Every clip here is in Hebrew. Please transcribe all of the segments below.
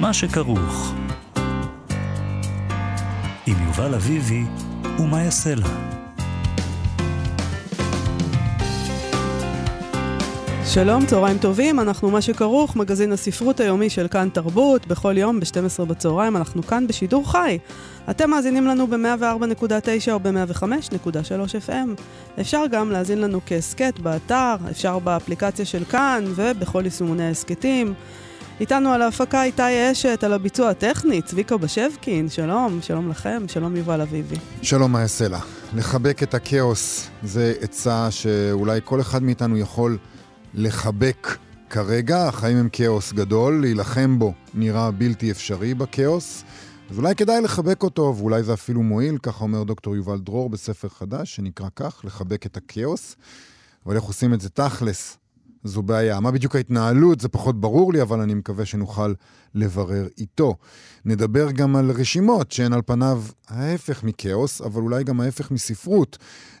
מה שכרוך. עם יובל אביבי ומה יעשה לה. שלום, צהריים טובים, אנחנו מה שכרוך, מגזין הספרות היומי של כאן תרבות, בכל יום ב-12 בצהריים, אנחנו כאן בשידור חי. אתם מאזינים לנו ב-104.9 או ב-105.3 FM. אפשר גם להאזין לנו כהסכת באתר, אפשר באפליקציה של כאן ובכל יישומוני ההסכתים. איתנו על ההפקה איתי אשת, על הביצוע הטכני, צביקה בשבקין, שלום, שלום לכם, שלום יובל אביבי. שלום מאיה סלע. לחבק את הכאוס זה עצה שאולי כל אחד מאיתנו יכול לחבק כרגע. החיים הם כאוס גדול, להילחם בו נראה בלתי אפשרי בכאוס. אז אולי כדאי לחבק אותו, ואולי זה אפילו מועיל, ככה אומר דוקטור יובל דרור בספר חדש, שנקרא כך, לחבק את הכאוס. אבל איך עושים את זה תכלס? זו בעיה. מה בדיוק ההתנהלות? זה פחות ברור לי, אבל אני מקווה שנוכל לברר איתו. נדבר גם על רשימות שהן על פניו ההפך מכאוס, אבל אולי גם ההפך מספרות.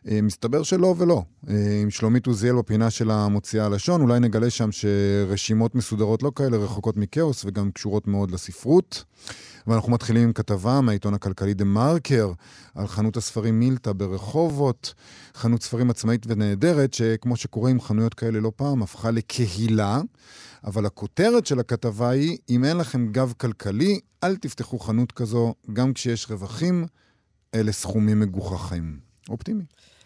אה, מסתבר שלא ולא. אה, עם שלומית עוזיאל בפינה של המוציאה הלשון, אולי נגלה שם שרשימות מסודרות לא כאלה רחוקות מכאוס וגם קשורות מאוד לספרות. ואנחנו מתחילים עם כתבה מהעיתון הכלכלי דה מרקר על חנות הספרים מילטה ברחובות, חנות ספרים עצמאית ונהדרת, שכמו שקורה עם חנויות כאלה לא פעם, הפכה לקהילה. אבל הכותרת של הכתבה היא, אם אין לכם גב כלכלי, אל תפתחו חנות כזו, גם כשיש רווחים, אלה סכומים מגוחכים. אופטימי.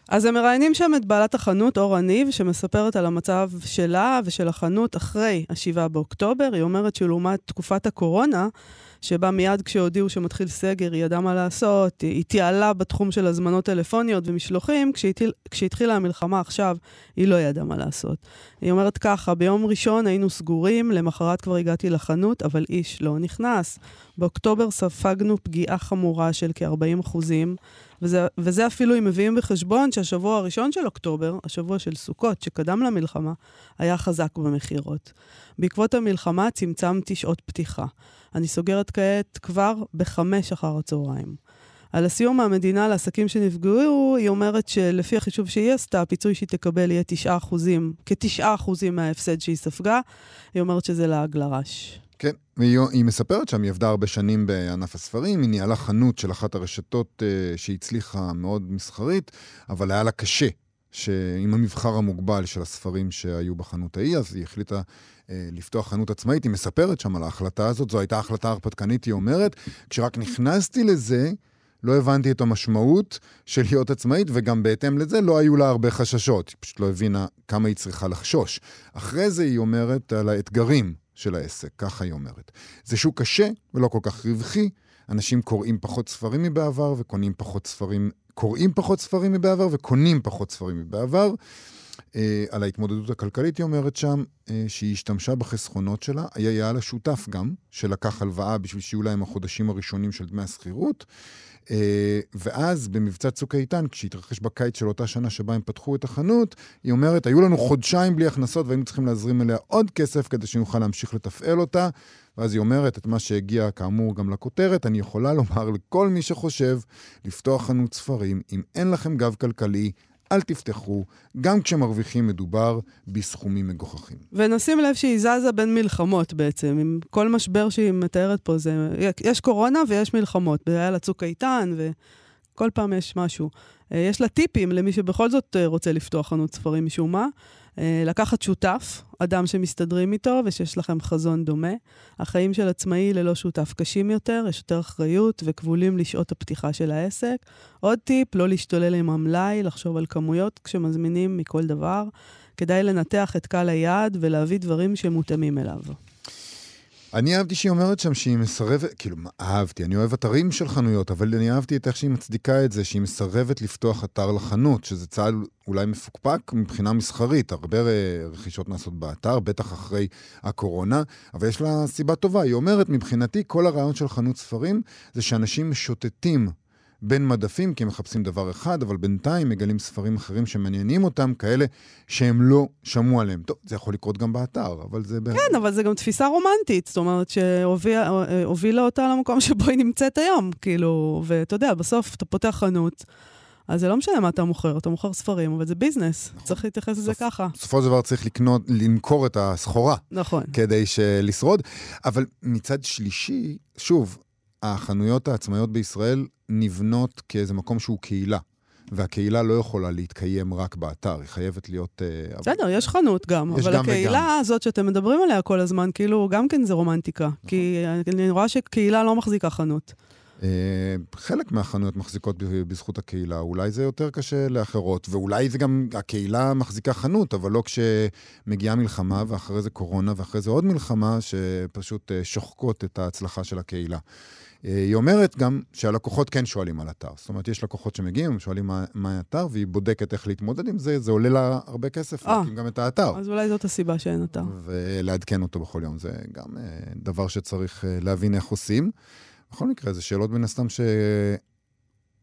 אז הם מראיינים שם את בעלת החנות, אורה ניב, שמספרת על המצב שלה ושל החנות אחרי ה-7 באוקטובר. היא אומרת שלעומת תקופת הקורונה, שבה מיד כשהודיעו שמתחיל סגר היא ידעה מה לעשות, היא תיעלה בתחום של הזמנות טלפוניות ומשלוחים, כשהתחיל, כשהתחילה המלחמה עכשיו, היא לא ידעה מה לעשות. היא אומרת ככה, ביום ראשון היינו סגורים, למחרת כבר הגעתי לחנות, אבל איש לא נכנס. באוקטובר ספגנו פגיעה חמורה של כ-40 אחוזים. וזה, וזה אפילו אם מביאים בחשבון שהשבוע הראשון של אוקטובר, השבוע של סוכות, שקדם למלחמה, היה חזק במכירות. בעקבות המלחמה צמצמתי שעות פתיחה. אני סוגרת כעת כבר בחמש אחר הצהריים. על הסיום מהמדינה לעסקים שנפגעו, היא אומרת שלפי החישוב שהיא עשתה, הפיצוי שהיא תקבל יהיה 9 אחוזים, כ-9 אחוזים מההפסד שהיא ספגה. היא אומרת שזה לעג לרש. כן, והיא מספרת שם, היא עבדה הרבה שנים בענף הספרים, היא ניהלה חנות של אחת הרשתות uh, שהצליחה מאוד מסחרית, אבל היה לה קשה, שעם המבחר המוגבל של הספרים שהיו בחנות ההיא, אז היא החליטה uh, לפתוח חנות עצמאית. היא מספרת שם על ההחלטה הזאת, זו הייתה החלטה הרפתקנית, היא אומרת. כשרק נכנסתי לזה, לא הבנתי את המשמעות של להיות עצמאית, וגם בהתאם לזה לא היו לה הרבה חששות. היא פשוט לא הבינה כמה היא צריכה לחשוש. אחרי זה היא אומרת על האתגרים של העסק, ככה היא אומרת. זה שוק קשה ולא כל כך רווחי, אנשים קוראים פחות ספרים מבעבר וקונים פחות ספרים, קוראים פחות ספרים מבעבר וקונים פחות ספרים מבעבר. אה, על ההתמודדות הכלכלית היא אומרת שם אה, שהיא השתמשה בחסכונות שלה, היה לה שותף גם, שלקח הלוואה בשביל שיהיו להם החודשים הראשונים של דמי השכירות. אה, ואז במבצע צוק איתן, כשהתרחש בקיץ של אותה שנה שבה הם פתחו את החנות, היא אומרת, היו לנו חודשיים בלי הכנסות והיינו צריכים להזרים אליה עוד כסף כדי שנוכל להמשיך לתפעל אותה. ואז היא אומרת את מה שהגיע כאמור גם לכותרת, אני יכולה לומר לכל מי שחושב לפתוח חנות ספרים, אם אין לכם גב כלכלי, אל תפתחו, גם כשמרוויחים מדובר בסכומים מגוחכים. ונשים לב שהיא זזה בין מלחמות בעצם, עם כל משבר שהיא מתארת פה, זה, יש קורונה ויש מלחמות, היה לה צוק איתן וכל פעם יש משהו. אה, יש לה טיפים למי שבכל זאת אה, רוצה לפתוח חנות ספרים משום מה. אה, לקחת שותף, אדם שמסתדרים איתו ושיש לכם חזון דומה. החיים של עצמאי ללא שותף קשים יותר, יש יותר אחריות וכבולים לשעות הפתיחה של העסק. עוד טיפ, לא להשתולל עם המלאי, לחשוב על כמויות כשמזמינים מכל דבר. כדאי לנתח את קהל היעד ולהביא דברים שמותאמים אליו. אני אהבתי שהיא אומרת שם שהיא מסרבת, כאילו, מה אהבתי? אני אוהב אתרים של חנויות, אבל אני אהבתי את איך שהיא מצדיקה את זה, שהיא מסרבת לפתוח אתר לחנות, שזה צעד אולי מפוקפק מבחינה מסחרית. הרבה רכישות נעשות באתר, בטח אחרי הקורונה, אבל יש לה סיבה טובה. היא אומרת, מבחינתי, כל הרעיון של חנות ספרים זה שאנשים משוטטים בין מדפים, כי הם מחפשים דבר אחד, אבל בינתיים מגלים ספרים אחרים שמעניינים אותם, כאלה שהם לא שמעו עליהם. טוב, זה יכול לקרות גם באתר, אבל זה... כן, אבל זה גם תפיסה רומנטית, זאת אומרת, שהובילה אותה למקום שבו היא נמצאת היום, כאילו, ואתה יודע, בסוף אתה פותח חנות. אז זה לא משנה מה אתה מוכר, אתה מוכר ספרים, אבל זה ביזנס, נכון. צריך להתייחס לזה ככה. בסופו של דבר צריך לקנות, למכור את הסחורה. נכון. כדי לשרוד. אבל מצד שלישי, שוב, החנויות העצמאיות בישראל נבנות כאיזה מקום שהוא קהילה. והקהילה לא יכולה להתקיים רק באתר, היא חייבת להיות... אה, בסדר, יש חנות גם, יש אבל גם הקהילה וגם. הזאת שאתם מדברים עליה כל הזמן, כאילו, גם כן זה רומנטיקה. נכון. כי אני רואה שקהילה לא מחזיקה חנות. אה, חלק מהחנויות מחזיקות בזכות הקהילה, אולי זה יותר קשה לאחרות, ואולי זה גם, הקהילה מחזיקה חנות, אבל לא כשמגיעה מלחמה, ואחרי זה קורונה, ואחרי זה עוד מלחמה, שפשוט אה, שוחקות את ההצלחה של הקהילה. אה, היא אומרת גם שהלקוחות כן שואלים על אתר. זאת אומרת, יש לקוחות שמגיעים, הם שואלים מה, מה האתר, והיא בודקת איך להתמודד עם זה, זה עולה לה הרבה כסף, אה, להקים גם את האתר. אז אולי זאת הסיבה שאין אתר. ולעדכן אותו בכל יום, זה גם אה, דבר שצריך להבין איך עושים. בכל מקרה, זה שאלות מן הסתם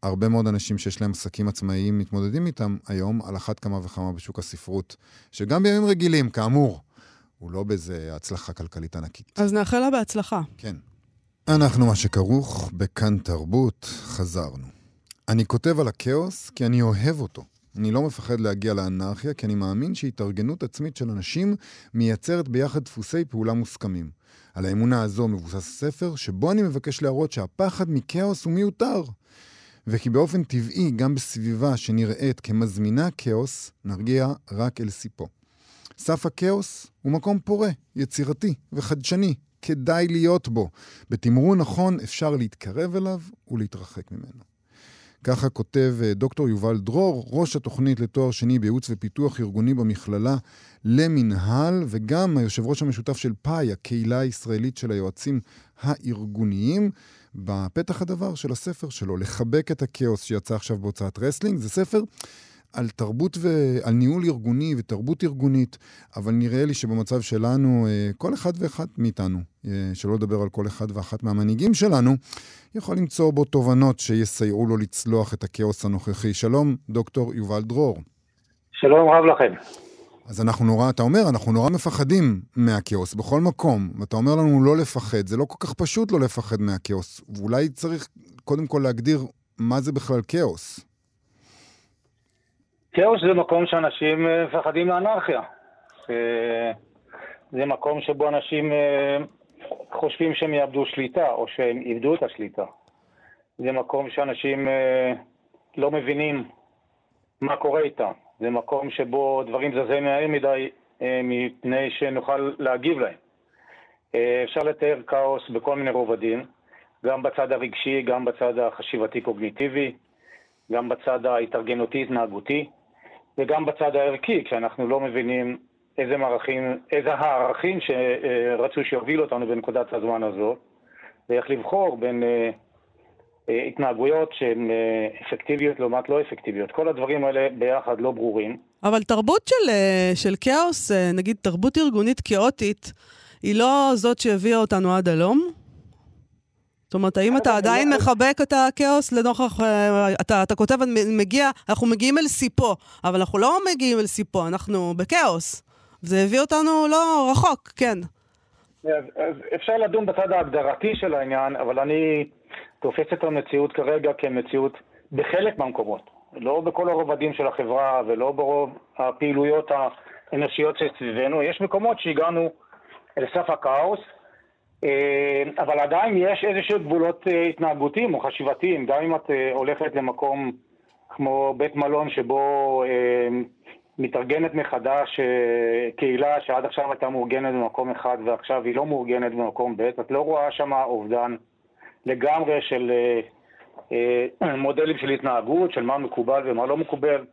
שהרבה מאוד אנשים שיש להם עסקים עצמאיים מתמודדים איתם היום, על אחת כמה וכמה בשוק הספרות, שגם בימים רגילים, כאמור, הוא לא באיזה הצלחה כלכלית ענקית. אז נאחל לה בהצלחה. כן. אנחנו מה שכרוך בכאן תרבות, חזרנו. אני כותב על הכאוס כי אני אוהב אותו. אני לא מפחד להגיע לאנרכיה, כי אני מאמין שהתארגנות עצמית של אנשים מייצרת ביחד דפוסי פעולה מוסכמים. על האמונה הזו מבוסס הספר, שבו אני מבקש להראות שהפחד מכאוס הוא מיותר. וכי באופן טבעי, גם בסביבה שנראית כמזמינה כאוס, נרגיע רק אל סיפו. סף הכאוס הוא מקום פורה, יצירתי וחדשני, כדאי להיות בו. בתמרון נכון אפשר להתקרב אליו ולהתרחק ממנו. ככה כותב אה, דוקטור יובל דרור, ראש התוכנית לתואר שני בייעוץ ופיתוח ארגוני במכללה למינהל, וגם היושב ראש המשותף של פאי, הקהילה הישראלית של היועצים הארגוניים. בפתח הדבר של הספר שלו, לחבק את הכאוס שיצא עכשיו בהוצאת רסלינג, זה ספר על תרבות ועל ניהול ארגוני ותרבות ארגונית, אבל נראה לי שבמצב שלנו, אה, כל אחד ואחת מאיתנו, אה, שלא לדבר על כל אחד ואחת מהמנהיגים שלנו, יכול למצוא בו תובנות שיסייעו לו לצלוח את הכאוס הנוכחי. שלום, דוקטור יובל דרור. שלום רב לכם. אז אנחנו נורא, אתה אומר, אנחנו נורא מפחדים מהכאוס בכל מקום, ואתה אומר לנו לא לפחד. זה לא כל כך פשוט לא לפחד מהכאוס, ואולי צריך קודם כל להגדיר מה זה בכלל כאוס. כאוס זה מקום שאנשים אה, מפחדים לאנרכיה. זה מקום שבו אנשים אה, חושבים שהם יאבדו שליטה, או שהם איבדו את השליטה. זה מקום שאנשים אה, לא מבינים מה קורה איתם. זה מקום שבו דברים זזים מהר מדי מפני שנוכל להגיב להם. אפשר לתאר כאוס בכל מיני רובדים, גם בצד הרגשי, גם בצד החשיבתי-קוגניטיבי, גם בצד ההתארגנותי-התנהגותי. וגם בצד הערכי, כשאנחנו לא מבינים איזה מערכים, איזה הערכים שרצו שיובילו אותנו בנקודת הזמן הזאת, ואיך לבחור בין אה, אה, התנהגויות שהן אה, אפקטיביות לעומת לא אפקטיביות. כל הדברים האלה ביחד לא ברורים. אבל תרבות של, של כאוס, נגיד תרבות ארגונית כאוטית, היא לא זאת שהביאה אותנו עד הלום? זאת אומרת, האם אתה עדיין לא- מחבק את הכאוס לנוכח... אה, אתה, אתה כותב, מגיע, אנחנו מגיעים אל סיפו, אבל אנחנו לא מגיעים אל סיפו, אנחנו בכאוס. זה הביא אותנו לא רחוק, כן. אז, אז אפשר לדון בצד ההגדרתי של העניין, אבל אני תופס את המציאות כרגע כמציאות בחלק מהמקומות. לא בכל הרובדים של החברה ולא ברוב הפעילויות האנושיות שסביבנו. יש מקומות שהגענו אל סף הכאוס, אבל עדיין יש איזשהו גבולות אה, התנהגותיים או חשיבתיים, גם אם את אה, הולכת למקום כמו בית מלון שבו מתארגנת מחדש קהילה שעד עכשיו הייתה מאורגנת במקום אחד ועכשיו היא לא מאורגנת במקום ב', את לא רואה שם אובדן לגמרי של מודלים של התנהגות, של מה מקובל ומה לא מקובל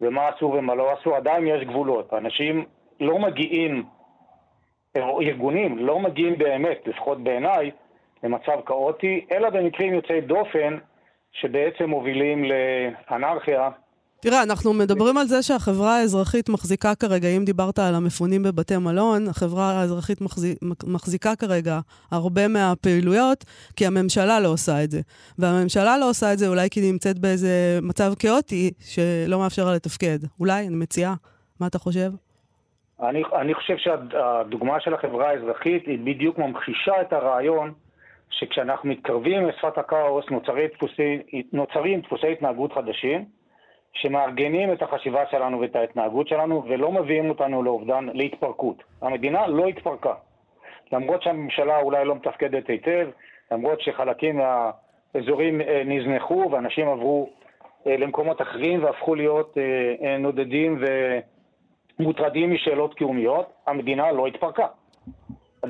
ומה אסור ומה לא אסור, עדיין יש גבולות. אנשים לא מגיעים ארגונים לא מגיעים באמת, לפחות בעיניי, למצב כאוטי, אלא במקרים יוצאי דופן שבעצם מובילים לאנרכיה. תראה, אנחנו מדברים על זה שהחברה האזרחית מחזיקה כרגע, אם דיברת על המפונים בבתי מלון, החברה האזרחית מחזיק, מחזיקה כרגע הרבה מהפעילויות, כי הממשלה לא עושה את זה. והממשלה לא עושה את זה אולי כי היא נמצאת באיזה מצב כאוטי שלא מאפשר לה לתפקד. אולי, אני מציעה. מה אתה חושב? אני, אני חושב שהדוגמה של החברה האזרחית היא בדיוק ממחישה את הרעיון שכשאנחנו מתקרבים לשפת הכאוס נוצרים דפוסי, נוצרים דפוסי התנהגות חדשים שמארגנים את החשיבה שלנו ואת ההתנהגות שלנו ולא מביאים אותנו לאובדן, להתפרקות. המדינה לא התפרקה. למרות שהממשלה אולי לא מתפקדת היטב, למרות שחלקים מהאזורים אה, נזנחו ואנשים עברו אה, למקומות אחרים והפכו להיות אה, נודדים ומוטרדים משאלות קיומיות, המדינה לא התפרקה.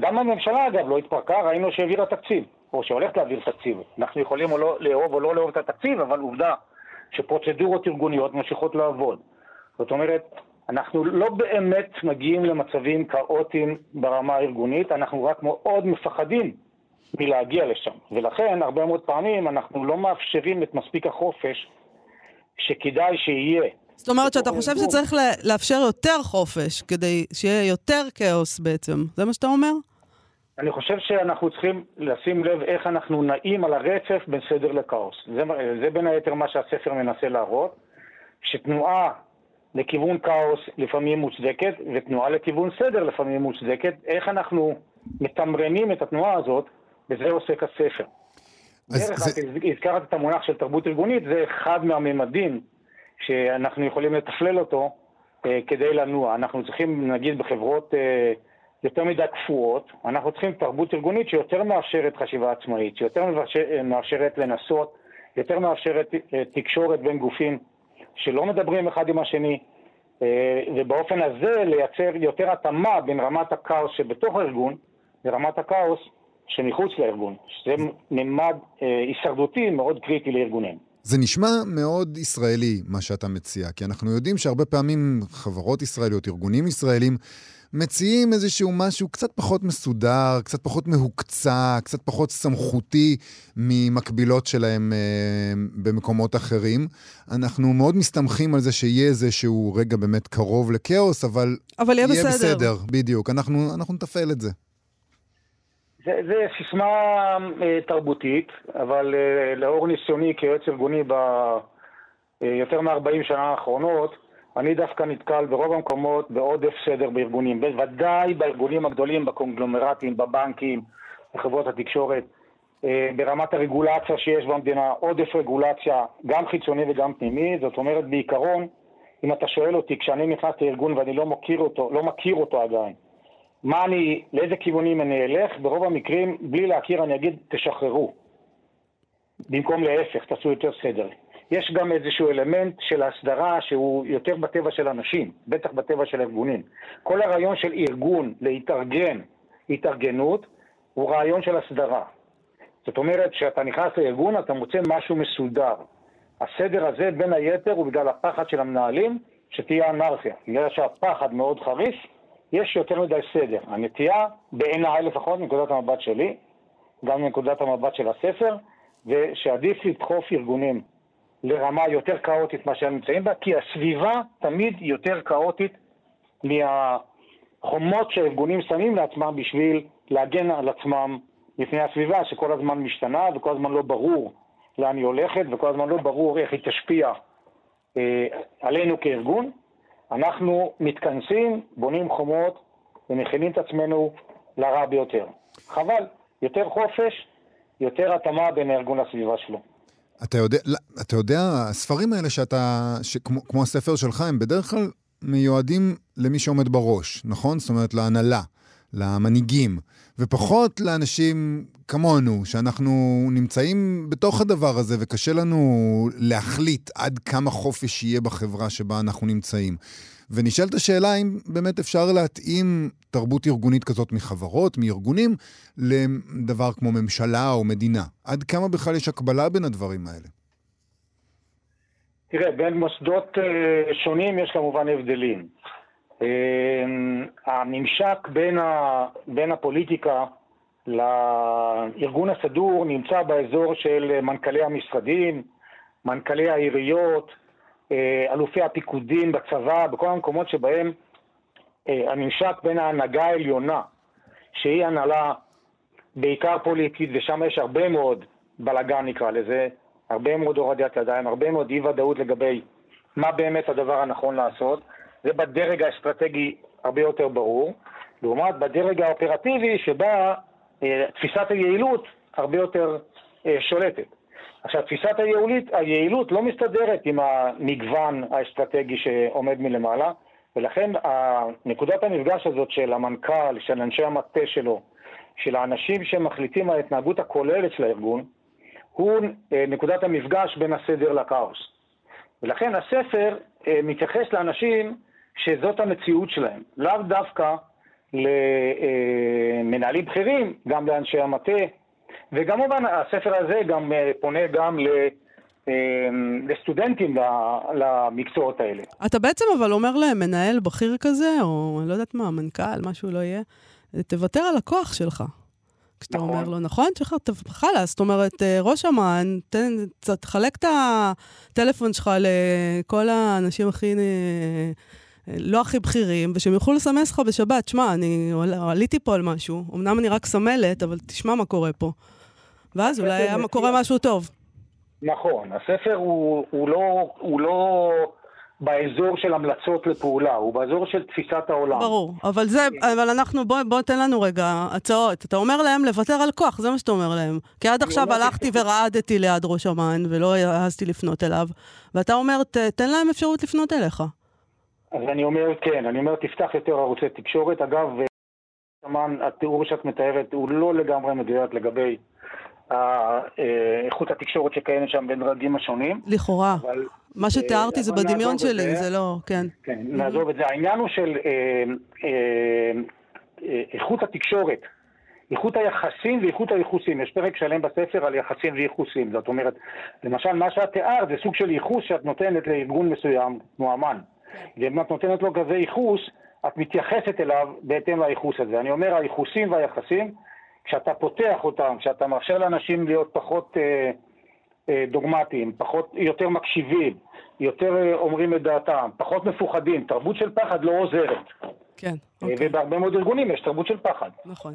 גם הממשלה אגב לא התפרקה, ראינו שהעבירה תקציב, או שהולכת להעביר תקציב. אנחנו יכולים או לא לאהוב או לא לאהוב את התקציב, אבל עובדה שפרוצדורות ארגוניות ממשיכות לעבוד. זאת אומרת, אנחנו לא באמת מגיעים למצבים כאוטיים ברמה הארגונית, אנחנו רק מאוד מפחדים מלהגיע לשם. ולכן, הרבה מאוד פעמים אנחנו לא מאפשרים את מספיק החופש שכדאי שיהיה. זאת אומרת שאתה חושב שצריך לאפשר יותר חופש כדי שיהיה יותר כאוס בעצם. זה מה שאתה אומר? אני חושב שאנחנו צריכים לשים לב איך אנחנו נעים על הרצף בין סדר לכאוס. זה, זה בין היתר מה שהספר מנסה להראות, שתנועה לכיוון כאוס לפעמים מוצדקת, ותנועה לכיוון סדר לפעמים מוצדקת. איך אנחנו מתמרנים את התנועה הזאת, בזה עוסק הספר. דרך זה... הזכרת את המונח של תרבות ארגונית, זה אחד מהממדים שאנחנו יכולים לתפלל אותו אה, כדי לנוע. אנחנו צריכים, נגיד, בחברות... אה, יותר מדי קפואות, אנחנו צריכים תרבות ארגונית שיותר מאפשרת חשיבה עצמאית, שיותר מאפשרת לנסות, יותר מאפשרת אה, תקשורת בין גופים שלא מדברים אחד עם השני, אה, ובאופן הזה לייצר יותר התאמה בין רמת הכאוס שבתוך הארגון לרמת הכאוס שמחוץ לארגון, שזה ממד אה, הישרדותי מאוד קריטי לארגונים. זה נשמע מאוד ישראלי, מה שאתה מציע, כי אנחנו יודעים שהרבה פעמים חברות ישראליות, ארגונים ישראלים, מציעים איזשהו משהו קצת פחות מסודר, קצת פחות מהוקצע, קצת פחות סמכותי ממקבילות שלהם אה, במקומות אחרים. אנחנו מאוד מסתמכים על זה שיהיה איזשהו רגע באמת קרוב לכאוס, אבל, אבל יהיה, יהיה בסדר. בסדר. בדיוק, אנחנו, אנחנו נתפעל את זה. זה, זה סיסמה אה, תרבותית, אבל אה, לאור ניסיוני כיועץ ארגוני ביותר אה, מ-40 שנה האחרונות, אני דווקא נתקל ברוב המקומות בעודף סדר בארגונים, בוודאי בארגונים הגדולים, בקונגלומרטים, בבנקים, בחברות התקשורת, אה, ברמת הרגולציה שיש במדינה, עודף רגולציה, גם חיצוני וגם פנימי, זאת אומרת בעיקרון, אם אתה שואל אותי, כשאני נכנס לארגון ואני לא מכיר אותו, לא מכיר אותו עדיין, מה אני, לאיזה כיוונים אני אלך, ברוב המקרים, בלי להכיר אני אגיד, תשחררו. במקום להפך, תעשו יותר סדר. יש גם איזשהו אלמנט של הסדרה שהוא יותר בטבע של אנשים, בטח בטבע של ארגונים. כל הרעיון של ארגון להתארגן, התארגנות, הוא רעיון של הסדרה. זאת אומרת, כשאתה נכנס לארגון אתה מוצא משהו מסודר. הסדר הזה, בין היתר, הוא בגלל הפחד של המנהלים שתהיה אנרכיה. בגלל שהפחד מאוד חריף, יש יותר מדי סדר. הנטייה, בעיניי לפחות, מנקודת המבט שלי, גם מנקודת המבט של הספר, ושעדיף לדחוף ארגונים לרמה יותר כאוטית ממה שהם נמצאים בה, כי הסביבה תמיד יותר כאוטית מהחומות שהארגונים שמים לעצמם בשביל להגן על עצמם מפני הסביבה שכל הזמן משתנה וכל הזמן לא ברור לאן היא הולכת וכל הזמן לא ברור איך היא תשפיע אה, עלינו כארגון. אנחנו מתכנסים, בונים חומות ומכינים את עצמנו לרע ביותר. חבל, יותר חופש, יותר התאמה בין הארגון לסביבה שלו. אתה יודע, לא, אתה יודע, הספרים האלה שאתה, שכמו, כמו הספר שלך, הם בדרך כלל מיועדים למי שעומד בראש, נכון? זאת אומרת, להנהלה, למנהיגים, ופחות לאנשים כמונו, שאנחנו נמצאים בתוך הדבר הזה, וקשה לנו להחליט עד כמה חופש יהיה בחברה שבה אנחנו נמצאים. ונשאלת השאלה האם באמת אפשר להתאים תרבות ארגונית כזאת מחברות, מארגונים, לדבר כמו ממשלה או מדינה. עד כמה בכלל יש הקבלה בין הדברים האלה? תראה, בין מוסדות uh, שונים יש כמובן הבדלים. Uh, הממשק בין, ה, בין הפוליטיקה לארגון הסדור נמצא באזור של מנכ"לי המשרדים, מנכ"לי העיריות, אה, אלופי הפיקודים בצבא, בכל המקומות שבהם אה, הממשק בין ההנהגה העליונה, שהיא הנהלה בעיקר פוליטית, ושם יש הרבה מאוד בלאגן נקרא לזה, הרבה מאוד הורדת ידיים, הרבה מאוד אי ודאות לגבי מה באמת הדבר הנכון לעשות. זה בדרג האסטרטגי הרבה יותר ברור, לעומת בדרג האופרטיבי שבה אה, תפיסת היעילות הרבה יותר אה, שולטת. עכשיו, תפיסת היעילות, היעילות לא מסתדרת עם המגוון האסטרטגי שעומד מלמעלה, ולכן נקודת המפגש הזאת של המנכ"ל, של אנשי המטה שלו, של האנשים שמחליטים על ההתנהגות הכוללת של הארגון, הוא אה, נקודת המפגש בין הסדר לכאוס. ולכן הספר אה, מתייחס לאנשים שזאת המציאות שלהם, לאו דווקא למנהלים בכירים, גם לאנשי המטה, וכמובן הספר הזה גם אה, פונה גם ל... לסטודנטים למקצועות האלה. אתה בעצם אבל אומר להם, מנהל בכיר כזה, או אני לא יודעת מה, מנכ"ל, משהו לא יהיה, תוותר על הכוח שלך. כשאתה נכון. אומר לו, נכון, שלך, חלאס, זאת אומרת, אה, ראש אמ"ן, תחלק את הטלפון שלך לכל האנשים הכי... אה, לא הכי בכירים, ושהם יוכלו לסמס לך בשבת, שמע, אני עליתי פה על משהו, אמנם אני רק סמלת, אבל תשמע מה קורה פה. ואז אולי היה קורה משהו טוב. נכון, הספר הוא, הוא, לא, הוא לא באזור של המלצות לפעולה, הוא באזור של תפיסת העולם. ברור, אבל זה, אבל אנחנו, בוא, בוא תן לנו רגע הצעות. אתה אומר להם לוותר על כוח, זה מה שאתה אומר להם. כי עד עכשיו הלכתי ורעדתי ליד ראש אמ"ן, ולא העזתי לפנות אליו, ואתה אומר, ת, תן להם אפשרות לפנות אליך. אז אני אומר, כן, אני אומר, תפתח יותר ערוצי תקשורת. אגב, אמ"ן, התיאור שאת מתארת הוא לא לגמרי מדויק לגבי איכות התקשורת שקיימת שם בין דרגים השונים. לכאורה. אבל, מה שתיארתי אה, זה בדמיון שלי, זה לא, כן. כן, נעזוב את זה. העניין הוא של אה, אה, איכות התקשורת, איכות היחסים ואיכות הייחוסים. יש פרק שלם בספר על יחסים וייחוסים. זאת אומרת, למשל, מה שאת תיארת זה סוג של ייחוס שאת נותנת לארגון מסוים, כמו אמ"ן. ואם את נותנת לו כזה ייחוס, את מתייחסת אליו בהתאם לייחוס הזה. אני אומר, הייחוסים והיחסים, כשאתה פותח אותם, כשאתה מאפשר לאנשים להיות פחות אה, אה, דוגמטיים, פחות, יותר מקשיבים, יותר אה, אומרים את דעתם, פחות מפוחדים, תרבות של פחד לא עוזרת. כן, אה, אוקיי. ובהרבה מאוד ארגונים יש תרבות של פחד. נכון.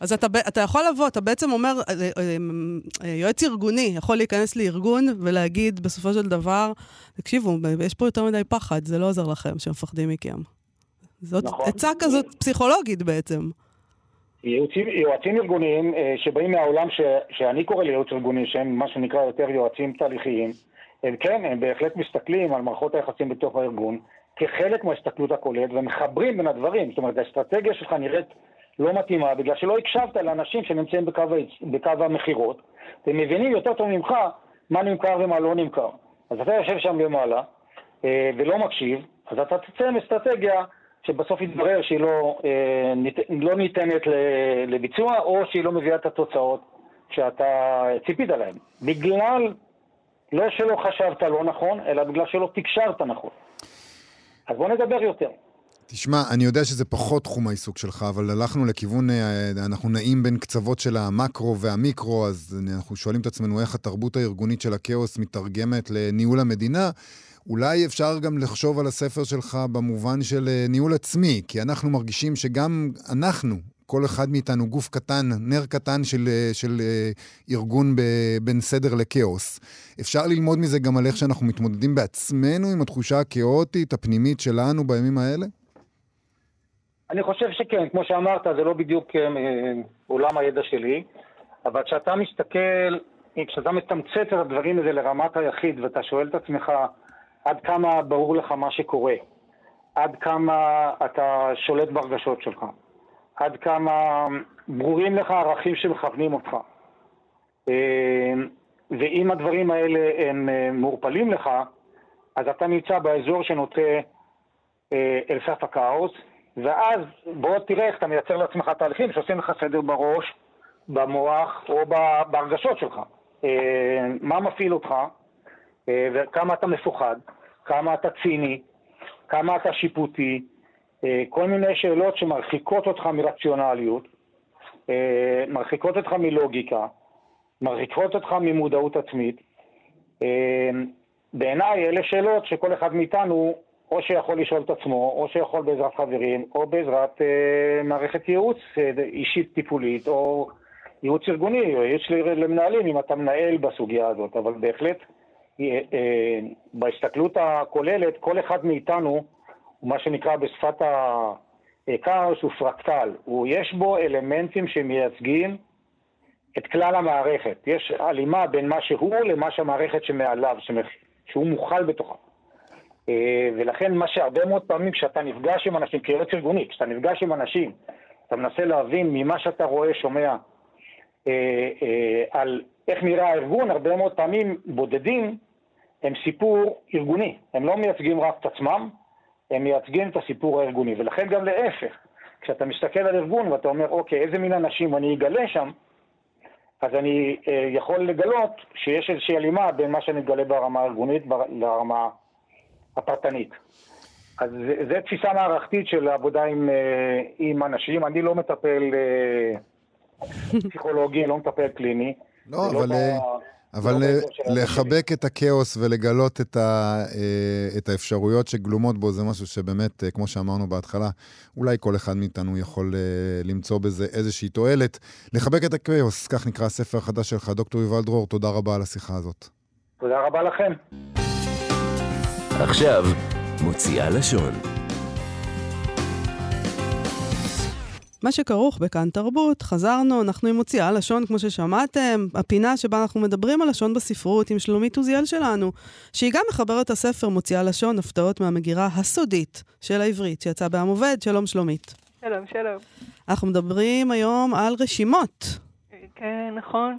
אז אתה, אתה יכול לבוא, אתה בעצם אומר, אה, אה, אה, יועץ ארגוני יכול להיכנס לארגון ולהגיד בסופו של דבר, תקשיבו, יש פה יותר מדי פחד, זה לא עוזר לכם שמפחדים מכם. זאת נכון. עצה כזאת פסיכולוגית בעצם. יועצים, יועצים ארגוניים שבאים מהעולם ש, שאני קורא לייעוץ ארגוני, שהם מה שנקרא יותר יועצים תהליכיים, הם כן, הם בהחלט מסתכלים על מערכות היחסים בתוך הארגון כחלק מההסתכלות הכוללת ומחברים בין הדברים. זאת אומרת, האסטרטגיה שלך נראית לא מתאימה, בגלל שלא הקשבת לאנשים שנמצאים בקו, בקו המכירות, והם מבינים יותר טוב ממך מה נמכר ומה לא נמכר. אז אתה יושב שם למעלה אה, ולא מקשיב, אז אתה תצא עם אסטרטגיה שבסוף יתברר שהיא לא, אה, לא ניתנת לביצוע, או שהיא לא מביאה את התוצאות שאתה ציפית להן. בגלל, לא שלא חשבת לא נכון, אלא בגלל שלא תקשרת נכון. אז בוא נדבר יותר. תשמע, אני יודע שזה פחות תחום העיסוק שלך, אבל הלכנו לכיוון, אה, אנחנו נעים בין קצוות של המקרו והמיקרו, אז אנחנו שואלים את עצמנו איך התרבות הארגונית של הכאוס מתרגמת לניהול המדינה. אולי אפשר גם לחשוב על הספר שלך במובן של אה, ניהול עצמי, כי אנחנו מרגישים שגם אנחנו, כל אחד מאיתנו גוף קטן, נר קטן של, אה, של ארגון בין סדר לכאוס. אפשר ללמוד מזה גם על איך שאנחנו מתמודדים בעצמנו עם התחושה הכאוטית, הפנימית שלנו בימים האלה? אני חושב שכן, כמו שאמרת, זה לא בדיוק אה, עולם הידע שלי, אבל כשאתה מסתכל, כשאתה מתמצת את הדברים האלה לרמת היחיד ואתה שואל את עצמך עד כמה ברור לך מה שקורה, עד כמה אתה שולט ברגשות שלך, עד כמה ברורים לך ערכים שמכוונים אותך. אה, ואם הדברים האלה הם אה, מעורפלים לך, אז אתה נמצא באזור שנוטה אל סף הכאוס, ואז בוא תראה איך אתה מייצר לעצמך תהליכים שעושים לך סדר בראש, במוח או בהרגשות שלך. אה, מה מפעיל אותך, אה, וכמה אתה מפוחד, כמה אתה ציני, כמה אתה שיפוטי, אה, כל מיני שאלות שמרחיקות אותך מרציונליות, מרחיקות אותך מלוגיקה, מרחיקות אותך ממודעות עצמית. בעיניי אלה שאלות שכל אחד מאיתנו או שיכול לשאול את עצמו, או שיכול בעזרת חברים, או בעזרת אה, מערכת ייעוץ אה, אישית טיפולית, או ייעוץ ארגוני, או ייעוץ למנהלים, אם אתה מנהל בסוגיה הזאת. אבל בהחלט, אה, אה, בהסתכלות הכוללת, כל אחד מאיתנו, מה שנקרא בשפת הכאוס, הוא פרקטל. הוא, יש בו אלמנטים שמייצגים את כלל המערכת. יש הלימה בין מה שהוא למה שהמערכת שמעליו, שהוא מוכל בתוכה. אה, ולכן מה שהרבה מאוד פעמים כשאתה נפגש עם אנשים, כיועץ ארגוני, כשאתה נפגש עם אנשים, אתה מנסה להבין ממה שאתה רואה, שומע, אה, אה, על איך נראה הארגון, הרבה מאוד פעמים בודדים הם סיפור ארגוני. הם לא מייצגים רק את עצמם, הם מייצגים את הסיפור הארגוני. ולכן גם להפך, כשאתה מסתכל על ארגון ואתה אומר, אוקיי, איזה מין אנשים אני אגלה שם, אז אני אה, יכול לגלות שיש איזושהי הלימה בין מה שאני מגלה ברמה הארגונית לרמה הפרטנית. אז זו תפיסה מערכתית של עבודה עם, אה, עם אנשים. אני לא מטפל אה, פסיכולוגי, לא מטפל קליני. לא, אבל... לא אבל לא לחבק את הכאוס ולגלות את, ה, את האפשרויות שגלומות בו, זה משהו שבאמת, כמו שאמרנו בהתחלה, אולי כל אחד מאיתנו יכול למצוא בזה איזושהי תועלת. לחבק את הכאוס, כך נקרא הספר החדש שלך. דוקטור יובל דרור, תודה רבה על השיחה הזאת. תודה רבה לכם. עכשיו, מוציאה לשון. מה שכרוך בכאן תרבות, חזרנו, אנחנו עם מוציאה לשון, כמו ששמעתם, הפינה שבה אנחנו מדברים על לשון בספרות עם שלומית עוזיאל שלנו, שהיא גם מחברת הספר מוציאה לשון, הפתעות מהמגירה הסודית של העברית, שיצא בעם עובד. שלום שלומית. שלום, שלום. אנחנו מדברים היום על רשימות. כן, נכון.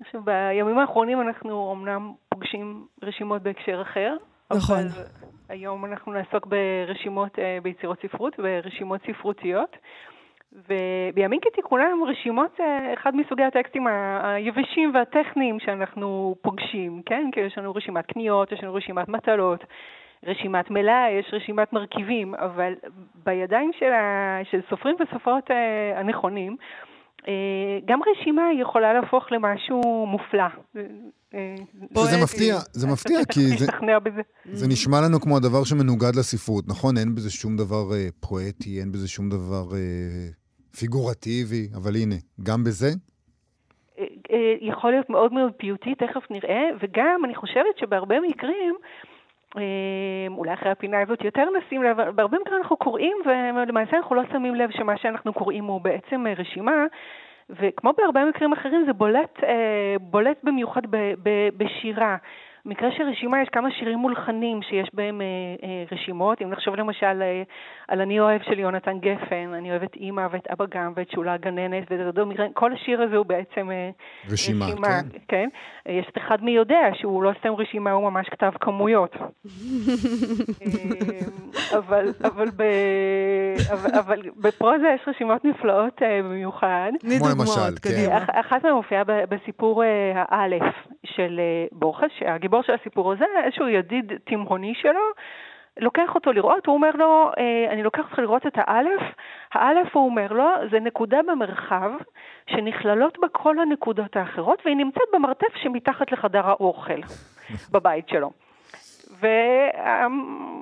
עכשיו, בימים האחרונים אנחנו אמנם פוגשים רשימות בהקשר אחר, נכון. אבל היום אנחנו נעסוק ברשימות, אה, ביצירות ספרות, ברשימות ספרותיות. ובימים כתיקונם רשימות, אה, אחד מסוגי הטקסטים היבשים והטכניים שאנחנו פוגשים, כן? כי יש לנו רשימת קניות, יש לנו רשימת מטלות, רשימת מלאי, יש רשימת מרכיבים, אבל בידיים של, ה... של סופרים וסופרות אה, הנכונים, גם רשימה יכולה להפוך למשהו מופלא. שזה מפתיע, זה מפתיע, כי זה, זה נשמע לנו כמו הדבר שמנוגד לספרות, נכון? אין בזה שום דבר אה, פואטי, אין בזה שום דבר אה, פיגורטיבי, אבל הנה, גם בזה? אה, אה, יכול להיות מאוד מאוד פיוטי, תכף נראה, וגם אני חושבת שבהרבה מקרים, אה, אולי אחרי הפינה הזאת יותר נשים לב, בהרבה מקרים אנחנו קוראים, ולמעשה אנחנו לא שמים לב שמה שאנחנו קוראים הוא בעצם רשימה וכמו בהרבה מקרים אחרים זה בולט, אה, בולט במיוחד ב, ב, בשירה. במקרה של רשימה יש כמה שירים מולחנים שיש בהם אה, אה, רשימות. אם נחשוב למשל אה, על אני אוהב של יונתן גפן, אני אוהב את אימא ואת אבא גם ואת שולה הגננת ואת דודו מירן, כל השיר הזה הוא בעצם אה, רשימה. רשימה כן. כן. יש את אחד מי יודע שהוא לא סתם רשימה, הוא ממש כתב כמויות. אה, אבל, אבל, ב, אבל, אבל בפרוזה יש רשימות נפלאות אה, במיוחד. כמו למשל, כן. אחת מהן מופיעה בסיפור אה, האלף של אה, בורכס, שהגיבור הגיבור של הסיפור הזה, איזשהו ידיד תימהוני שלו, לוקח אותו לראות, הוא אומר לו, אה, אני לוקח אותך לראות את האלף. האלף, הוא אומר לו, זה נקודה במרחב שנכללות בה כל הנקודות האחרות, והיא נמצאת במרתף שמתחת לחדר האוכל בבית שלו.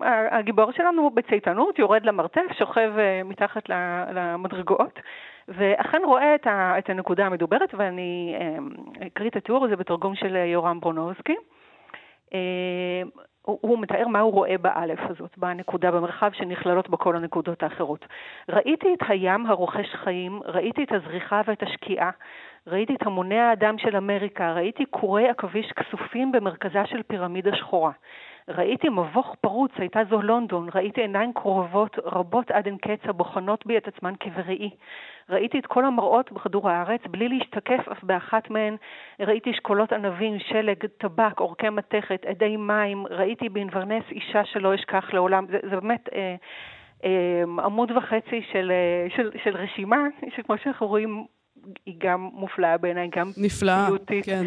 והגיבור שלנו בצייתנות יורד למרתף, שוכב אה, מתחת למדרגות, ואכן רואה את הנקודה המדוברת, ואני אה, אקריא את התיאור הזה בתרגום של יורם ברונובסקי. אה, הוא, הוא מתאר מה הוא רואה באלף הזאת, בנקודה במרחב שנכללות בה כל הנקודות האחרות. ראיתי את הים הרוכש חיים, ראיתי את הזריחה ואת השקיעה, ראיתי את המוני האדם של אמריקה, ראיתי קורי עכביש כסופים במרכזה של פירמידה שחורה. ראיתי מבוך פרוץ, הייתה זו לונדון, ראיתי עיניים קרובות רבות עד אין קץ הבוחנות בי את עצמן כבראי. ראיתי את כל המראות בכדור הארץ בלי להשתקף אף באחת מהן. ראיתי אשכולות ענבים, שלג, טבק, אורכי מתכת, עדי מים. ראיתי באינברנס אישה שלא אשכח לעולם. זה, זה באמת אה, אה, עמוד וחצי של, אה, של, של רשימה, שכמו שאנחנו רואים, היא גם מופלאה בעיניי, גם נפלאה, כן.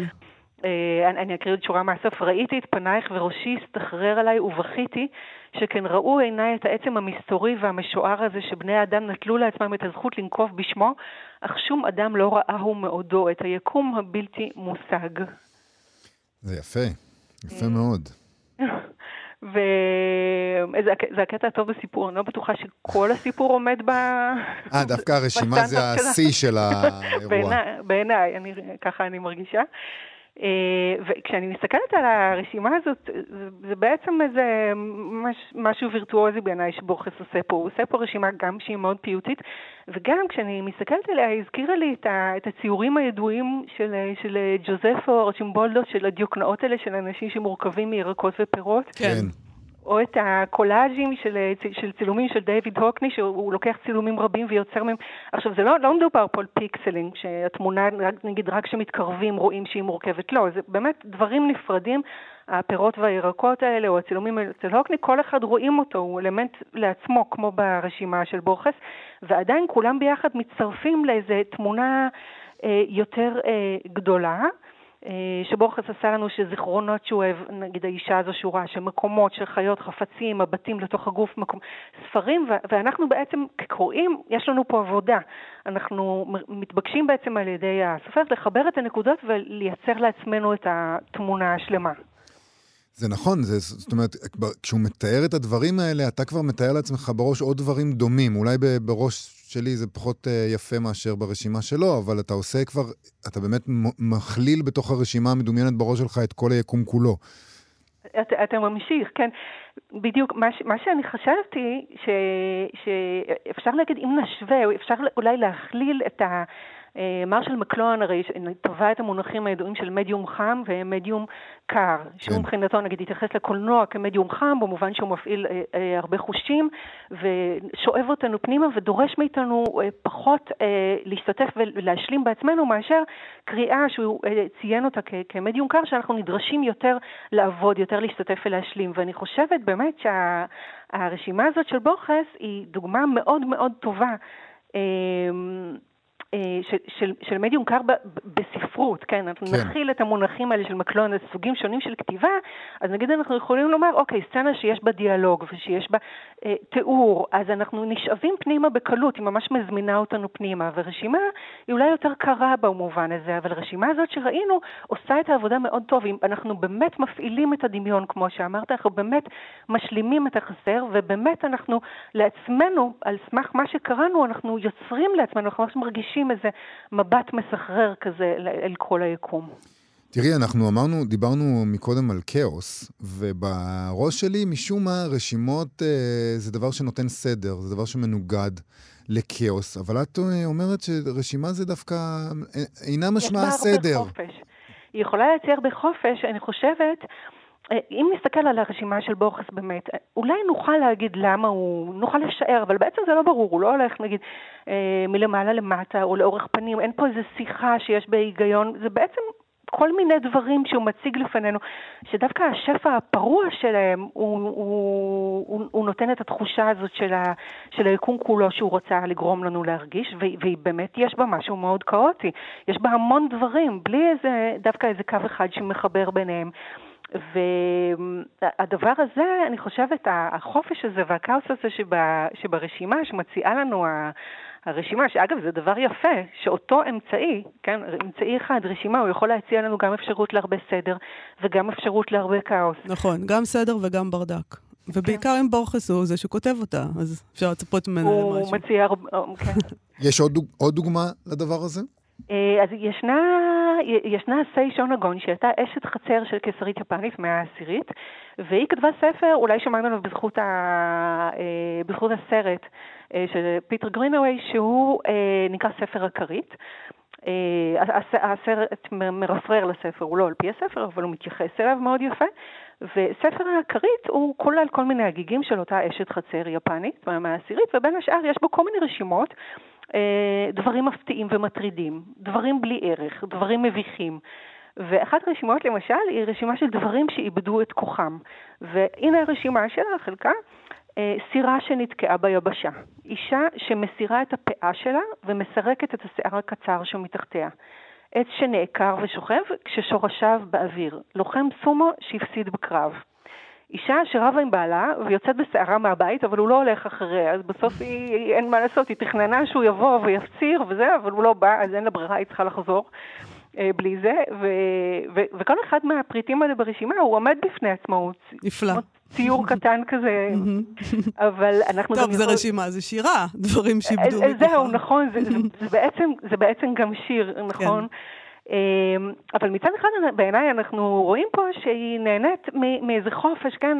אה, אני, אני אקריא עוד שורה מהסוף. ראיתי את פנייך וראשי הסתחרר עליי ובכיתי, שכן ראו עיניי את העצם המסתורי והמשוער הזה שבני האדם נטלו לעצמם את הזכות לנקוב בשמו, אך שום אדם לא ראהו מעודו, את היקום הבלתי מושג. זה יפה, יפה מאוד. וזה הקטע הטוב בסיפור, אני לא בטוחה שכל הסיפור עומד ב... אה, דווקא הרשימה זה השיא של האירוע. בעיניי, ככה אני מרגישה. אה, וכשאני מסתכלת על הרשימה הזאת, זה בעצם איזה מש, משהו וירטואוזי בעיניי שבורכס עושה פה. הוא עושה פה רשימה גם שהיא מאוד פיוטית, וגם כשאני מסתכלת עליה, היא הזכירה לי את, ה, את הציורים הידועים של, של ג'וזפו ארצ'ימבולדו, של הדיוקנאות האלה של אנשים שמורכבים מירקות ופירות. כן. או את הקולאז'ים של, של צילומים של דיוויד הוקני, שהוא לוקח צילומים רבים ויוצר מהם. עכשיו, זה לא, לא מדובר פה על pixeling, שהתמונה, נגיד, רק כשמתקרבים רואים שהיא מורכבת. לא, זה באמת דברים נפרדים. הפירות והירקות האלה, או הצילומים אצל הוקני, כל אחד רואים אותו, הוא אלמנט לעצמו, כמו ברשימה של בורכס, ועדיין כולם ביחד מצטרפים לאיזו תמונה אה, יותר אה, גדולה. אה, שבורכס עשה לנו שזיכרונות שהוא אוהב, נגיד האישה הזו שהוא ראה, של מקומות, של חיות, חפצים, מבטים לתוך הגוף, מקום, ספרים, ואנחנו בעצם כקוראים, יש לנו פה עבודה. אנחנו מתבקשים בעצם על ידי הסופר לחבר את הנקודות ולייצר לעצמנו את התמונה השלמה. זה נכון, זה, זאת אומרת, כשהוא מתאר את הדברים האלה, אתה כבר מתאר לעצמך בראש עוד דברים דומים. אולי בראש שלי זה פחות אה, יפה מאשר ברשימה שלו, אבל אתה עושה כבר, אתה באמת מכליל בתוך הרשימה המדומיינת בראש שלך את כל היקום כולו. אתה, אתה ממשיך, כן. בדיוק, מה, מה שאני חשבתי, ש, שאפשר להגיד, אם נשווה, אפשר אולי להכליל את ה... אה, מרשל מקלוהן הרי טבע את המונחים הידועים של מדיום חם ומדיום קר, שהוא כן. מבחינתו נגיד התייחס לקולנוע כמדיום חם, במובן שהוא מפעיל אה, אה, הרבה חושים ושואב אותנו פנימה ודורש מאיתנו אה, פחות אה, להשתתף ולהשלים בעצמנו מאשר קריאה שהוא אה, ציין אותה כמדיום קר, שאנחנו נדרשים יותר לעבוד, יותר להשתתף ולהשלים. ואני חושבת באמת שהרשימה שה- הזאת של בוכס היא דוגמה מאוד מאוד טובה. אה, של, של, של מדיום קר ב, בספרות, כן? אנחנו כן. נכיל את המונחים האלה של מקלון לסוגים שונים של כתיבה, אז נגיד אנחנו יכולים לומר, אוקיי, סצנה שיש בה דיאלוג ושיש בה אה, תיאור, אז אנחנו נשאבים פנימה בקלות, היא ממש מזמינה אותנו פנימה, ורשימה היא אולי יותר קרה במובן הזה, אבל הרשימה הזאת שראינו עושה את העבודה מאוד טוב, אם אנחנו באמת מפעילים את הדמיון, כמו שאמרת, אנחנו באמת משלימים את החסר, ובאמת אנחנו לעצמנו, על סמך מה שקראנו, אנחנו יוצרים לעצמנו, אנחנו ממש מרגישים מרגישים איזה מבט מסחרר כזה אל כל היקום. תראי, אנחנו אמרנו, דיברנו מקודם על כאוס, ובראש שלי, משום מה, רשימות אה, זה דבר שנותן סדר, זה דבר שמנוגד לכאוס, אבל את אה, אומרת שרשימה זה דווקא אה, אינה משמעה סדר. היא יכולה להציע הרבה חופש, אני חושבת, אם נסתכל על הרשימה של בורכס באמת, אולי נוכל להגיד למה הוא, נוכל לשער, אבל בעצם זה לא ברור, הוא לא הולך נגיד אה, מלמעלה למטה או לאורך פנים, אין פה איזו שיחה שיש בה היגיון, זה בעצם כל מיני דברים שהוא מציג לפנינו, שדווקא השפע הפרוע שלהם, הוא, הוא, הוא, הוא נותן את התחושה הזאת של, ה, של היקום כולו שהוא רוצה לגרום לנו להרגיש, והיא באמת יש בה משהו מאוד כאוטי. יש בה המון דברים, בלי איזה, דווקא איזה קו אחד שמחבר ביניהם. והדבר הזה, אני חושבת, החופש הזה והכאוס הזה שבה, שברשימה, שמציעה לנו הרשימה, שאגב, זה דבר יפה, שאותו אמצעי, כן, אמצעי אחד, רשימה, הוא יכול להציע לנו גם אפשרות להרבה סדר וגם אפשרות להרבה כאוס. נכון, גם סדר וגם ברדק. ובעיקר כן. עם בורכס הוא זה שכותב אותה, אז אפשר לצפות ממנו למשהו. הוא מציע הרבה, כן. יש עוד, עוד דוגמה לדבר הזה? אה, אז ישנה, ישנה סי שונגון, שהייתה אשת חצר של קיסרית יפנית מאה העשירית, והיא כתבה ספר, אולי שמענו עליו בזכות, ה, אה, בזכות הסרט אה, של פיטר גרינווי, שהוא נקרא ספר הכרית. הסרט מרפרר לספר, הוא לא על פי הספר, אבל הוא מתייחס אליו מאוד יפה. וספר הכרית הוא כולל כל מיני הגיגים של אותה אשת חצר יפנית מהמאה העשירית, ובין השאר יש בו כל מיני רשימות דברים מפתיעים ומטרידים, דברים בלי ערך, דברים מביכים. ואחת הרשימות למשל היא רשימה של דברים שאיבדו את כוחם. והנה הרשימה שלה, חלקה, אה, סירה שנתקעה ביבשה. אישה שמסירה את הפאה שלה ומסרקת את השיער הקצר שמתחתיה. עץ שנעקר ושוכב כששורשיו באוויר, לוחם סומו שהפסיד בקרב. אישה שרבה עם בעלה ויוצאת בסערה מהבית, אבל הוא לא הולך אחריה, אז בסוף היא, אין מה לעשות, היא תכננה שהוא יבוא ויפציר וזה, אבל הוא לא בא, אז אין לה ברירה, היא צריכה לחזור. אה, בלי זה, ו, ו, וכל אחד מהפריטים האלה ברשימה הוא עומד בפני עצמו, נפלא. ציור קטן כזה, אבל אנחנו טוב, זה רשימה, זה שירה, דברים שאיבדו מכוחם. זהו, נכון, זה, זה, זה, בעצם, זה בעצם גם שיר, נכון? כן. אמ, אבל מצד אחד בעיניי אנחנו רואים פה שהיא נהנית מאיזה חופש, כן,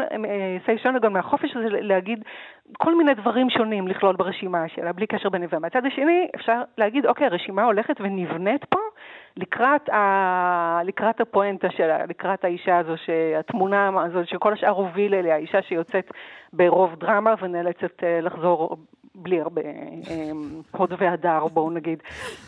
סיישונה גם מהחופש הזה להגיד כל מיני דברים שונים לכלול ברשימה שלה, בלי קשר ביניהם. ומהצד השני אפשר להגיד, אוקיי, הרשימה הולכת ונבנית פה לקראת, ה... לקראת הפואנטה שלה, לקראת האישה הזו, שהתמונה הזאת שכל השאר הוביל אליה, האישה שיוצאת ברוב דרמה ונאלצת אה, לחזור בלי הרבה אמ, הוד והדר, בואו נגיד.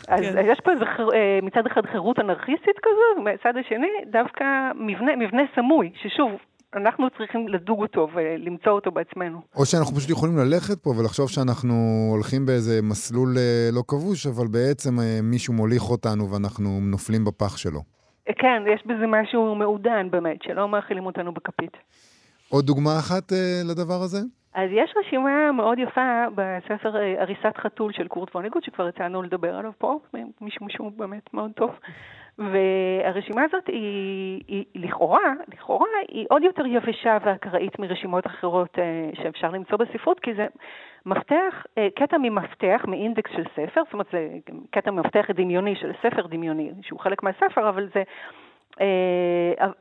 אז כן. יש פה איזה, אה, מצד אחד חירות אנרכיסטית כזו, ומצד השני דווקא מבנה, מבנה סמוי, ששוב, אנחנו צריכים לדוג אותו ולמצוא אותו בעצמנו. או שאנחנו פשוט יכולים ללכת פה ולחשוב שאנחנו הולכים באיזה מסלול אה, לא כבוש, אבל בעצם אה, מישהו מוליך אותנו ואנחנו נופלים בפח שלו. כן, יש בזה משהו מעודן באמת, שלא מאכילים אותנו בכפית. עוד דוגמה אחת לדבר הזה? אז יש רשימה מאוד יפה בספר אה, הריסת חתול של קורט ווניגוט, שכבר יצאנו לדבר עליו פה, משום שהוא באמת מאוד טוב. והרשימה הזאת היא, היא לכאורה, לכאורה היא עוד יותר יבשה ואקראית מרשימות אחרות אה, שאפשר למצוא בספרות, כי זה מפתח, אה, קטע ממפתח, מאינדקס של ספר, זאת אומרת זה קטע ממפתח דמיוני של ספר דמיוני, שהוא חלק מהספר, אבל זה אה,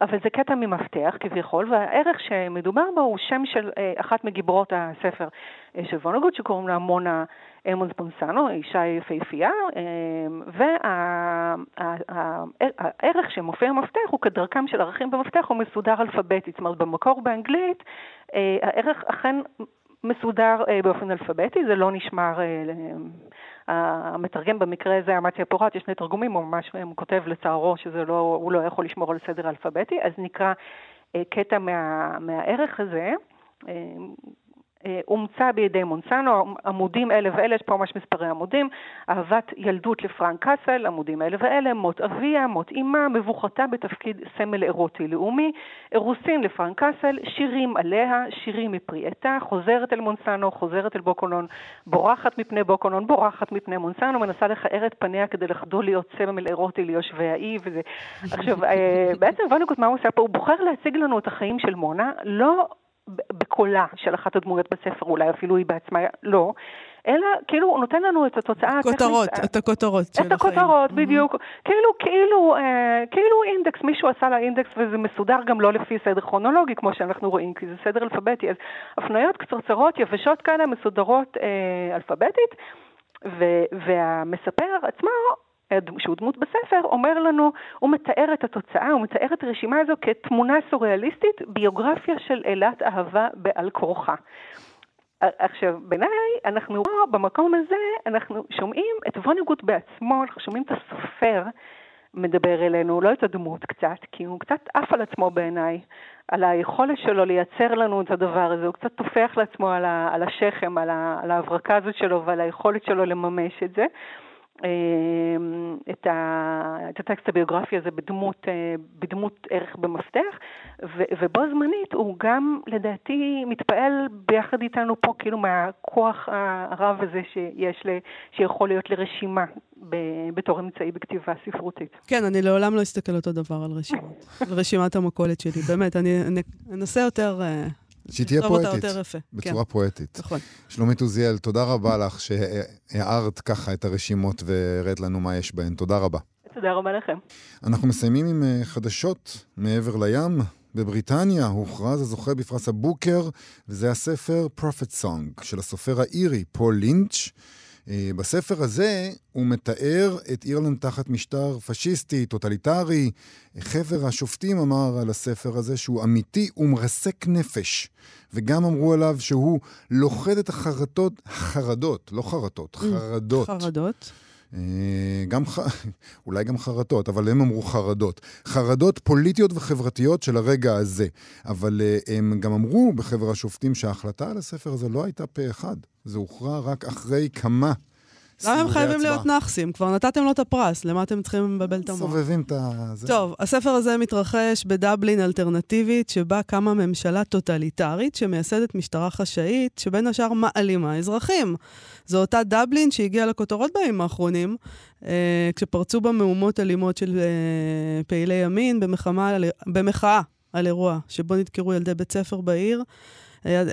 אבל זה קטע ממפתח כביכול, והערך שמדובר בו הוא שם של אה, אחת מגיבורות הספר אה, של וונגוט, שקוראים לה מונה אמונס בונסנו, אישה יפהפייה, והערך שמופיע במפתח הוא כדרכם של ערכים במפתח, הוא מסודר אלפביתית, זאת אומרת במקור באנגלית הערך אכן מסודר באופן אלפביתי, זה לא נשמר המתרגם במקרה הזה, אמציה פורט, יש שני תרגומים, הוא ממש הוא כותב לצערו שהוא לא, לא יכול לשמור על סדר אלפביתי, אז נקרא אה, קטע מה, מהערך הזה. אה, אומצה בידי מונסנו, עמודים אלה ואלה, יש פה ממש מספרי עמודים, אהבת ילדות לפרנק קאסל, עמודים אלה ואלה, מות אביה, מות אימה, מבוכתה בתפקיד סמל אירוטי לאומי, אירוסין לפרנק קאסל, שירים עליה, שירים מפרי עטה, חוזרת אל מונסנו, חוזרת אל בוקונון, בורחת מפני בוקונון, בורחת מפני מונסנו, מנסה לכער את פניה כדי לחדול להיות סמל אירוטי ליושבי האי, וזה... עכשיו, אה, בעצם וונגוט, מה הוא עושה פה? הוא בוחר להציג לנו את החיים של מונה, לא בקולה של אחת הדמויות בספר, אולי אפילו היא בעצמה לא, אלא כאילו הוא נותן לנו את התוצאה הטכנית. כותרות, את הכותרות של החיים. את הכותרות, בדיוק. Mm-hmm. כאילו, כאילו, אה, כאילו אינדקס, מישהו עשה לה אינדקס וזה מסודר גם לא לפי סדר כרונולוגי, כמו שאנחנו רואים, כי זה סדר אלפביתי. אז הפניות קצרצרות, יבשות כאלה, מסודרות אה, אלפביתית, והמספר עצמו שהוא דמות בספר, אומר לנו, הוא מתאר את התוצאה, הוא מתאר את הרשימה הזו כתמונה סוריאליסטית, ביוגרפיה של אילת אהבה בעל כורחה. עכשיו, בעיניי, אנחנו פה, במקום הזה, אנחנו שומעים את ווניגוט בעצמו, אנחנו שומעים את הסופר מדבר אלינו, לא את הדמות קצת, כי הוא קצת עף על עצמו בעיניי, על היכולת שלו לייצר לנו את הדבר הזה, הוא קצת טופח לעצמו על, השכם, על ההברקה הזאת שלו ועל היכולת שלו לממש את זה. אמ, את, ה, את הטקסט הביוגרפי הזה בדמות, אה, בדמות ערך במפתח, ו, ובו זמנית הוא גם לדעתי מתפעל ביחד איתנו פה כאילו מהכוח הרב הזה שיש, ל, שיכול להיות לרשימה ב, בתור אמצעי בכתיבה ספרותית. כן, אני לעולם לא אסתכל אותו דבר על רשימות, על רשימת המכולת שלי, באמת, אני אנסה יותר... Uh... שהיא תהיה פואטית. בצורה כן. פואטית. נכון. שלומית עוזיאל, תודה רבה לך שהערת ככה את הרשימות והראית לנו מה יש בהן. תודה רבה. תודה רבה לכם. אנחנו מסיימים עם אה, חדשות מעבר לים. בבריטניה הוכרז הזוכה בפרס הבוקר, וזה הספר Prophet Song של הסופר האירי פול לינץ'. אה, בספר הזה הוא מתאר את אירלנד תחת משטר פשיסטי, טוטליטרי. חבר השופטים אמר על הספר הזה שהוא אמיתי ומרסק נפש. וגם אמרו עליו שהוא לוכד את החרטות, חרדות, לא חרטות, mm, חרדות. חרדות. אה, גם, אולי גם חרטות, אבל הם אמרו חרדות. חרדות פוליטיות וחברתיות של הרגע הזה. אבל אה, הם גם אמרו בחבר השופטים שההחלטה על הספר הזה לא הייתה פה אחד. זה הוכרע רק אחרי כמה למה הם חייבים. להיות נאחסים? כבר נתתם לו את הפרס, למה אתם צריכים לבלבל את המוח? סובבים את ה... זה. טוב, הספר הזה מתרחש בדבלין אלטרנטיבית, שבה קמה ממשלה טוטליטרית שמייסדת משטרה חשאית, שבין השאר מעלימה אזרחים. זו אותה דבלין שהגיעה לכותרות בימים האחרונים, אה, כשפרצו בה מהומות אלימות של אה, פעילי ימין במחמה, על- במחאה על אירוע שבו נדקרו ילדי בית ספר בעיר.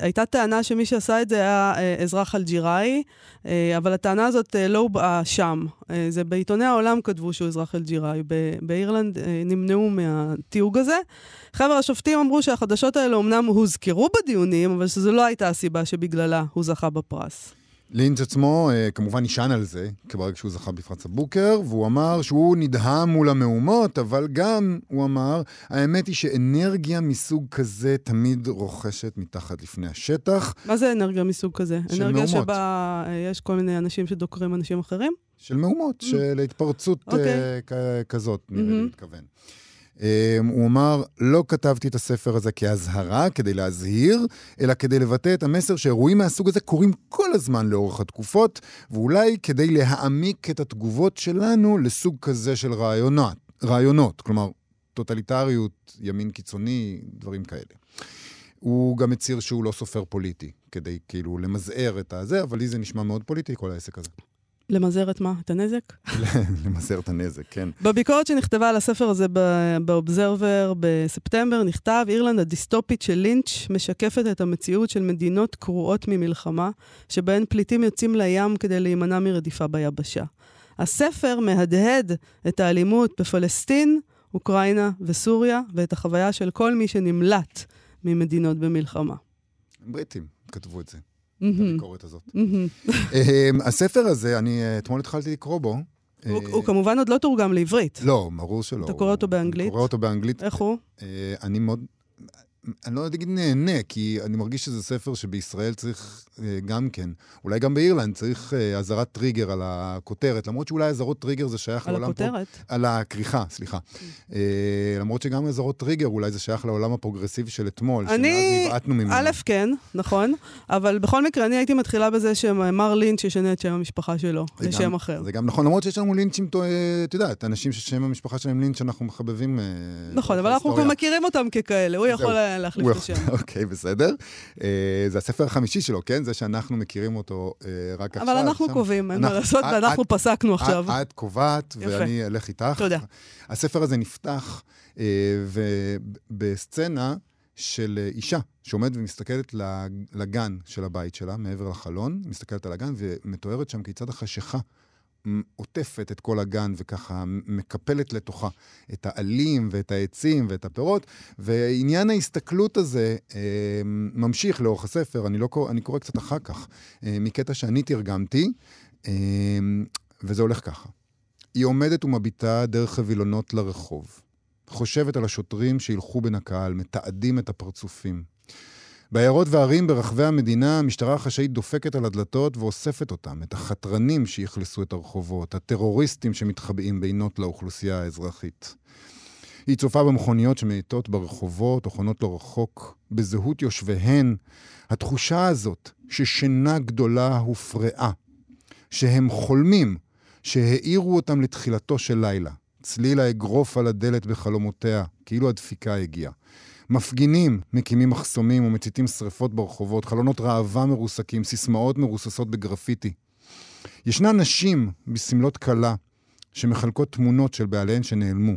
הייתה טענה שמי שעשה את זה היה אה, אזרח אלג'יראי, אה, אבל הטענה הזאת אה, לא הובעה שם. זה בעיתוני העולם כתבו שהוא אזרח אלג'יראי. באירלנד נמנעו מהתיוג הזה. חבר'ה, השופטים אמרו שהחדשות האלה אמנם הוזכרו בדיונים, אבל שזו לא הייתה הסיבה שבגללה הוא זכה בפרס. לינץ' עצמו אה, כמובן נשען על זה, כברגע שהוא זכה בפרץ הבוקר, והוא אמר שהוא נדהם מול המהומות, אבל גם, הוא אמר, האמת היא שאנרגיה מסוג כזה תמיד רוכשת מתחת לפני השטח, מה זה אנרגיה מסוג כזה? של אנרגיה מהומות. שבה אה, יש כל מיני אנשים שדוקרים אנשים אחרים? של מהומות, של התפרצות Mm. אוקיי. אה, כזאת, נראה לי. מתכוון. אה, הוא אמר, לא כתבתי את הספר הזה כאזהרה, כדי להזהיר, אלא כדי לבטא את המסר שאירועים מהסוג הזה קורים כל הזמן לאורך התקופות, ואולי כדי להעמיק את התגובות שלנו לסוג כזה של רעיונות. רעיונות, כלומר, טוטליטריות, ימין קיצוני, דברים כאלה. הוא גם הצהיר שהוא לא סופר פוליטי, כדי כאילו למזער את הזה, אבל לי זה נשמע מאוד פוליטי, כל העסק הזה. למזער את מה? את הנזק? למזער את הנזק, כן. בביקורת שנכתבה על הספר הזה באובזרבר בספטמבר, נכתב, אירלנד הדיסטופית של לינץ' משקפת את המציאות של מדינות קרועות ממלחמה, שבהן פליטים יוצאים לים כדי להימנע מרדיפה ביבשה. הספר מהדהד את האלימות בפלסטין, אוקראינה וסוריה, ואת החוויה של כל מי שנמלט ממדינות במלחמה. בריטים כתבו את זה, את הביקורת הזאת. אמ, הספר הזה, אני אה, אתמול התחלתי לקרוא בו. הוא אה, הוא כמובן עוד לא תורגם לעברית. לא, ברור שלא. אתה קורא אותו באנגלית? אני קורא אותו באנגלית. איך הוא? אה, אני מאוד... אני לא אגיד נהנה, כי אני מרגיש שזה ספר שבישראל צריך אה, גם כן, אולי גם באירלנד צריך אה, אזהרת טריגר על הכותרת, למרות שאולי אזהרות טריגר זה שייך על לעולם... פה- הכותרת? על הכריכה, סליחה. אה, למרות שגם אזהרות טריגר, אולי זה שייך לעולם הפרוגרסיבי של אתמול, אני- נבעטנו ממנו. א', כן, נכון, אבל בכל מקרה, אני הייתי מתחילה בזה שמר לינץ' ישנה את שם המשפחה שלו לשם גם- אחר. זה גם נכון, למרות שיש לנו לינצ'ים, את יודעת, אנשים ששם המשפחה שלהם לינץ', אנחנו מחבבים. נכון, אבל אנחנו כבר. מכירים אותם ככאלה, הוא יכול להחליף את השם. אוקיי, בסדר. אה, זה הספר החמישי שלו, כן? זה שאנחנו מכירים אותו אה, רק עכשיו. אבל אנחנו. קובעים, אין מה לעשות, ואנחנו פסקנו עכשיו. את, קובעת. ואני אלך איתך. תודה. הספר הזה נפתח אה, ובסצנה של אישה שעומדת ומסתכלת לג- לגן של הבית שלה, מעבר לחלון, מסתכלת על הגן ומתוארת שם כיצד החשיכה עוטפת את כל הגן וככה מקפלת לתוכה את העלים ואת העצים ואת הפירות, ועניין ההסתכלות הזה אה, ממשיך לאורך הספר, אני, לא, אני קורא קצת אחר כך, אה, מקטע שאני תרגמתי, אה, וזה הולך ככה. היא עומדת ומביטה דרך הווילונות לרחוב. חושבת על השוטרים שילכו בין הקהל, מתעדים את הפרצופים. בעיירות וערים ברחבי המדינה, המשטרה החשאית דופקת על הדלתות ואוספת אותם, את החתרנים שאכלסו את הרחובות, הטרוריסטים שמתחבאים בינות לאוכלוסייה האזרחית. היא צופה במכוניות שמאטות ברחובות או חונות לא רחוק, בזהות יושביהן. התחושה הזאת ששינה גדולה הופרעה, שהם חולמים, שהעירו אותם לתחילתו של לילה. צליל האגרוף על הדלת בחלומותיה, כאילו הדפיקה הגיעה. מפגינים מקימים מחסומים ומציתים שרפות ברחובות, חלונות ראווה מרוסקים, סיסמאות מרוססות בגרפיטי. ישנן נשים בסמלות כלה שמחלקות תמונות של בעליהן שנעלמו.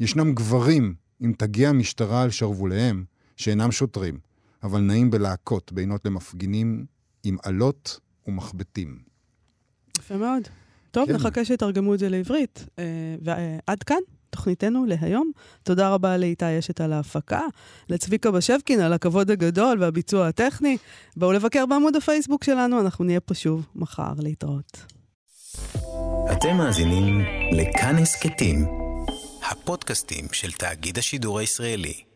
ישנם גברים עם תגי המשטרה על שרווליהם, שאינם שוטרים, אבל נעים בלהקות בינות למפגינים עם אלות ומחבטים. יפה מאוד. טוב, כן. נחכה שיתרגמו את זה לעברית. אה, ועד כאן. תוכניתנו להיום. תודה רבה לאיתי אשת על ההפקה, לצביקה בשבקין על הכבוד הגדול והביצוע הטכני. בואו לבקר בעמוד הפייסבוק שלנו, אנחנו נהיה פה שוב מחר להתראות. אתם מאזינים לכאן הסכתים, הפודקאסטים של תאגיד השידור הישראלי.